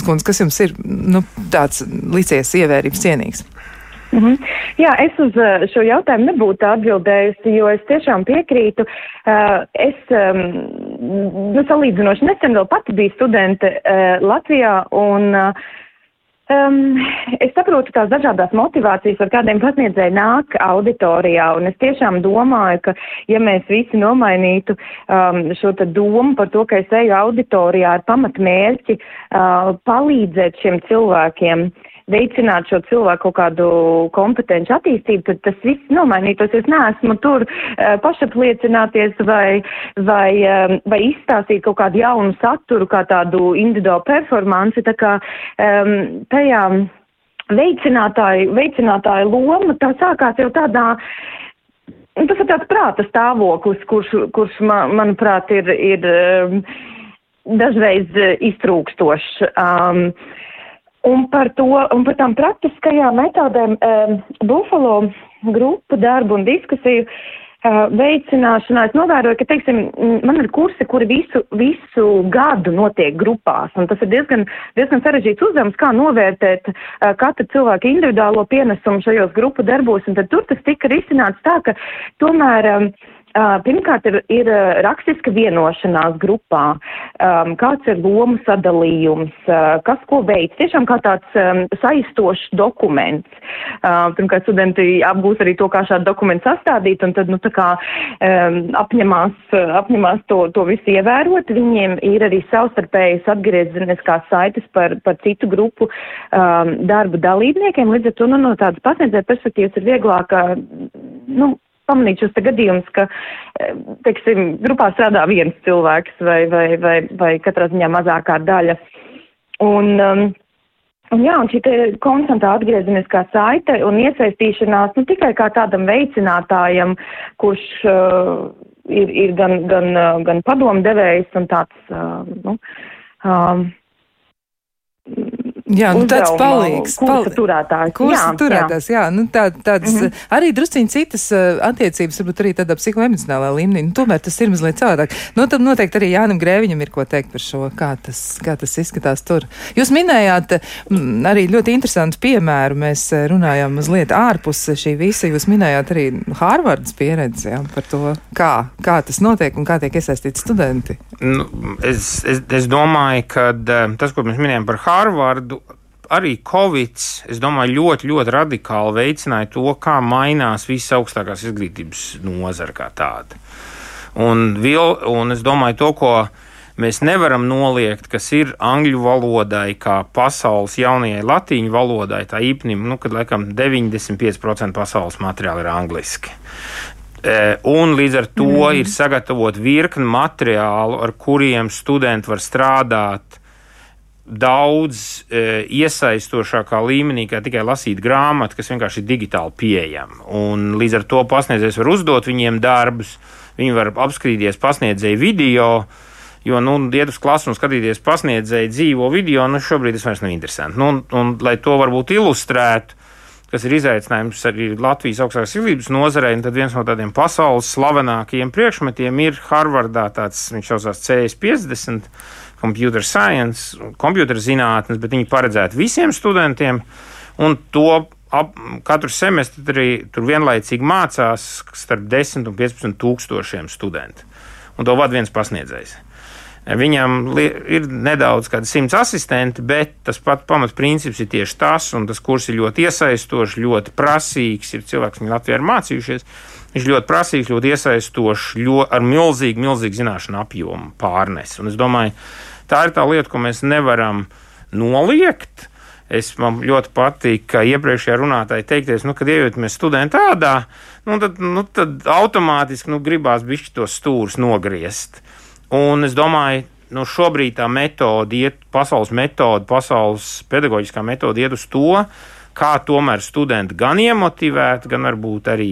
Kunds, kas jums ir nu, tāds licies ievērības cienīgs? Mm -hmm. Jā, es uz šo jautājumu nebūtu atbildējusi, jo es tiešām piekrītu. Uh, es um, nu, salīdzinoši nesen vēl pati biju studente uh, Latvijā un Um, es saprotu tās dažādās motivācijas, ar kādiem pasniedzēji nāk auditorijā, un es tiešām domāju, ka ja mēs visi nomainītu um, šo domu par to, ka es eju auditorijā ar pamatmērķi uh, palīdzēt šiem cilvēkiem, uh, veicināt šo cilvēku kaut kādu kompetenci attīstību, tad tas viss nomainītos. Es neesmu tur pašapliecināties vai, vai, vai izstāstīt kaut kādu jaunu saturu, kā tādu individuālu performanci. Tā kā um, tajā veicinātāju, veicinātāju loma tā sākās jau tādā tas ir tāds prāta stāvoklis, kurš, kurš man, manuprāt, ir, ir um, dažreiz iztrūkstošs. Um, un par to, un par tām praktiskajām metodēm um, Buffalo grupu darbu un diskusiju veicināšanā es novēroju, ka, teiksim, man ir kursi, kuri visu, visu gadu notiek grupās, un tas ir diezgan, diezgan sarežģīts uzdevums, kā novērtēt uh, katra cilvēka individuālo pienesumu šajos grupu darbos, un tad tur tas tika risināts tā, ka tomēr um, Pirmkārt, ir, ir rakstiska vienošanās grupā, um, kāds ir lomu sadalījums, uh, kas ko veids. Tiešām kā tāds um, saistošs dokuments. Uh, pirmkārt, studenti apgūst arī to, kā šādu dokumentu sastādīt, un tad, nu, tā kā um, apņemās, apņemās to, to visu ievērot. Viņiem ir arī savstarpējas atgriezeniskās saites par, par citu grupu um, darbu dalībniekiem. Līdz ar to, nu, no tādas pasniedzēja perspektīvas ir vieglāk, nu, pamanīt šos gadījumus, ka, eh, teiksim, grupā strādā viens cilvēks vai, vai, vai, vai katrā ziņā mazākā daļa. Un, um, un jā, un šī konstantā atgriezeniskā saite un iesaistīšanās nu, tikai kā tādam veicinātājam, kurš uh, ir, ir gan, gan, uh, gan padomdevējs un tāds, uh, nu, um, Jā, nu, tāds palīgs. Kursa turētājs. Kursa turētājs, jā. jā nu, tā, tādas mm -hmm. arī drusciņi citas uh, attiecības, varbūt arī tādā psihoemocionālā līmenī. Nu, tomēr tas ir mazliet savādāk. Nu, tad noteikti arī Jānam Grēviņam ir ko teikt par šo, kā tas, kā tas izskatās tur. Jūs minējāt m, arī ļoti interesantu piemēru. Mēs runājām mazliet ārpus šī visa. Jūs minējāt arī Hārvardas pieredzi jā, par to, kā, kā tas notiek un kā tiek iesaistīti studenti. Nu, es, es, es domāju, ka tas, ko mēs minējām par Hārvardu, arī Covid, es domāju, ļoti, ļoti radikāli veicināja to, kā mainās visas augstākās izglītības nozara kā tāda. Un, vil, un es domāju, to, ko mēs nevaram noliegt, kas ir angļu valodai, kā pasaules jaunajai latīņu valodai, tā īpnība, nu, kad laikam 95% pasaules materiāli ir angliski. E, un līdz ar to mm. ir sagatavot virkni materiālu, ar kuriem studenti var strādāt daudz e, iesaistošākā līmenī, kā tikai lasīt grāmatu, kas vienkārši ir digitāli pieejama. Un līdz ar to pasniedzējs var uzdot viņiem darbus, viņi var apskatīties pasniedzēju video. Jo, nu, iet uz klasu un skatīties pasniedzēju dzīvo video, nu, šobrīd tas vairs nav interesanti. Nu, un, un, lai to varbūt ilustrētu, kas ir izaicinājums arī Latvijas augstākās izglītības nozarei, tad viens no tādiem pasaules slavenākajiem priekšmetiem ir Harvardā tāds, viņš saucās CS50 computer science, computer zinātnes, bet viņi paredzēti visiem studentiem. Un to ap, katru semestri tur vienlaicīgi mācās starp 10 un 15 tūkstošiem studentu. Un to vada viens pasniedzējs. Viņam ir nedaudz kādi simts asistenti, bet tas pats pamatprincips ir tieši tas, un tas kurs ir ļoti iesaistošs, ļoti prasīgs. Ir cilvēks, kas Latvijā ir mācījušies. Viņš ļoti prasīgs, ļoti iesaistošs, ļoti ar milzīgu, milzīgu zināšanu apjomu pārnes. Un es domāju, tā ir tā lieta, ko mēs nevaram noliegt. Es man ļoti patīk, ka iepriekšējā runātāja teikties, nu, kad iejūtamies studentu tādā, nu, tad, nu, tad automātiski nu, gribās bišķi tos stūrus nogriezt. Un es domāju, nu, šobrīd tā metode iet, pasaules metode, pasaules pedagoģiskā metode iet uz to, kā tomēr studenti gan iemotivētu, gan varbūt arī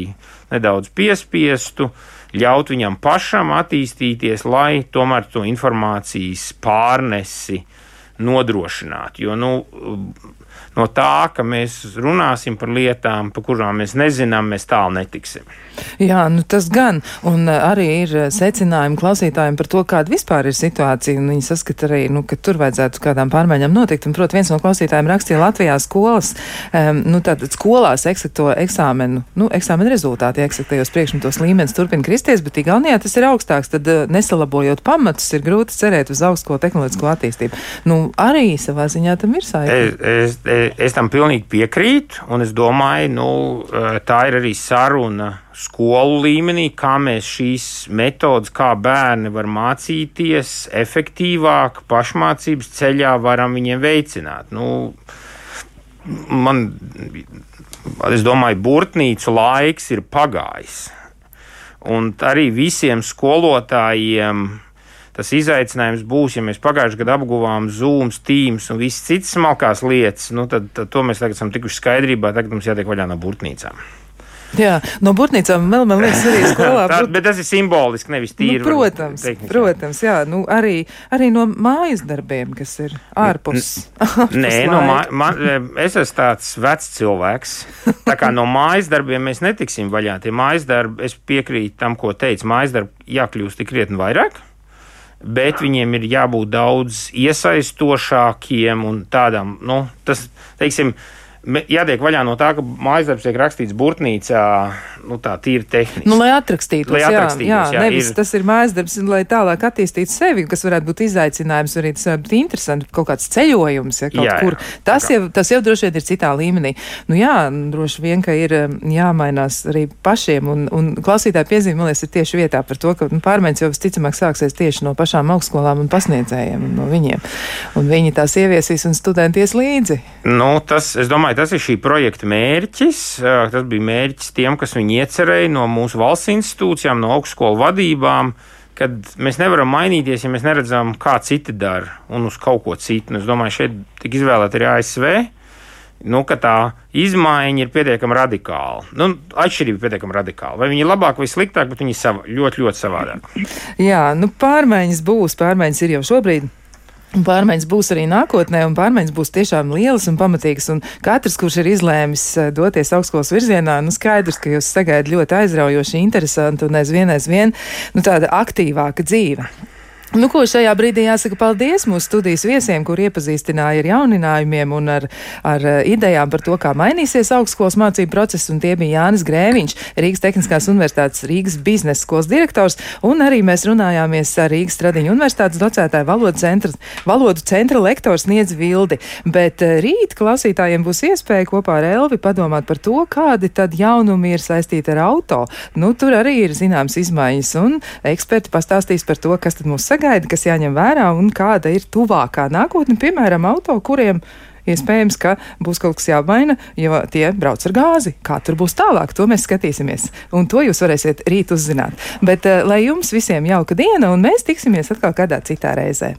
nedaudz piespiestu ļaut viņam pašam attīstīties, lai tomēr to informācijas pārnesi nodrošinātu. Jo nu, no tā, ka mēs runāsim par lietām, par kurām mēs nezinām, mēs tālu netiksim. Jā, nu tas gan. Un uh, arī ir uh, secinājumi klausītājiem par to, kāda vispār ir situācija. Un viņi saskata arī, nu, ka tur vajadzētu kādām pārmaiņām notikt. Un, protams, viens no klausītājiem rakstīja Latvijā skolas, um, nu, tātad skolās eksekto eksāmenu, nu, eksāmenu rezultāti eksektajos priekšmetos līmenis turpina kristies, bet Igaunijā tas ir augstāks. Tad uh, nesalabojot pamatus, ir grūti cerēt uz augsto tehnoloģisko attīstību. Nu, arī savā ziņā tam ir saikne. Es, es, es tam pilnīgi piekrītu, un es domāju, nu, eh, tā ir arī saruna skolu līmenī, kā mēs šīs metodas, kā bērni var mācīties efektīvāk, pašmācības ceļā varam viņiem veicināt. Nu, man, es domāju, burtnīcu laiks ir pagājis. Un arī visiem skolotājiem tas izaicinājums būs, ja mēs pagājušajā gadā apguvām Zoom, Teams un visas citas smalkās lietas, nu, tad, tad to mēs tagad esam tikuši skaidrībā. Tagad mums jātiek vaļā no burtnīcām. Jā, no burtnīcām vēl, man liekas, arī skolā. Tā, bet tas ir simboliski, nevis tīri. Nu, protams, tehniski. protams, jā, nu, arī, arī no mājas darbiem, kas ir ārpus. ārpus Nē, no mā, laika. man, es esmu tāds vecs cilvēks. Tā kā no mājas darbiem mēs netiksim vaļā. Tie mājas darbi, es piekrītu tam, ko teica. Mājas darbi jākļūst tik krietni vairāk, bet viņiem ir jābūt daudz iesaistošākiem un tādam, nu, tas, teiksim, me- jātiek vaļā no tā, ka mājas darbs tiek rakstīts burtnīcā, nu, tā tīri tehniski. Nu, lai atrakstītos, Lai jā, atrakstītos, jā, jā, nevis ir- tas ir mājas darbs, lai tālāk attīstītu sevi, kas varētu būt izaicinājums, arī tas varētu būt interesanti, kaut kāds ceļojums, ja kaut Jā, jā. kur. Tas jau, tas jau droši vien ir citā līmenī. Nu jā, droši vien, ka ir um, jāmainās arī pašiem, un, un klausītāji piezīme, man liekas, ir tieši vietā par to, ka nu, pārmaiņas jau visticamāk sāksies tieši no pašām augstskolām un pasniedzējiem, un no viņiem. Un viņi tās ieviesīs un studenti ies līdzi. Nu, tas, es domāju, tas ir šī projekta mērķis. Tas bija mērķis tiem, kas viņu iecerēja no mūsu valsts institūcijām, no augstskolu vadībām. Kad mēs nevaram mainīties, ja mēs neredzam, kā citi dara un uz kaut ko citu. Un es domāju, šeit tika izvēlēta arī ASV. Nu, tā izmaiņa ir pietiekami radikāla. Nu, atšķirība ir pietiekami radikāla. Vai viņi ir labāk vai sliktāk, bet viņi ir sava, ļoti, ļoti savādāk. Jā, nu pārmaiņas būs, pārmaiņas ir jau šobrīd. Un Pārmaiņas būs arī nākotnē, un pārmaiņas būs tiešām lielas un pamatīgas. Un katrs, kurš ir izlēmis eh, doties augstskolas virzienā, nu skaidrs, ka jūs sagaidat ļoti aizraujoši, interesanti un aizvien aizvien nu, tāda aktīvāka dzīve. Nu, ko šajā brīdī jāsaka paldies mūsu studijas viesiem, kur iepazīstināja ar jauninājumiem un ar, ar eh, idejām par to, kā mainīsies augstskolas mācību process, un tie bija Jānis Grēviņš, Rīgas Tehniskās universitātes Rīgas biznesa skolas direktors, un arī mēs runājāmies ar Rīgas Stradiņu universitātes docētāju valodu centra, valodu centra lektors Niedz Vildi. Bet eh, rīt klausītājiem būs iespēja kopā ar Elvi padomāt par to, kādi tad jaunumi ir saistīti ar auto. Nu, tur arī ir zināms izmaiņas, un eksperti pastāstīs par to, kas tad mūs sagaida, kas jāņem vērā un kāda ir tuvākā nākotne, piemēram, auto, kuriem iespējams, ka būs kaut kas jāmaina, jo tie brauc ar gāzi. Kā tur būs tālāk, to mēs skatīsimies. Un to jūs varēsiet rīt uzzināt. Bet uh, lai jums visiem jauka diena, un mēs tiksimies atkal kādā citā reizē.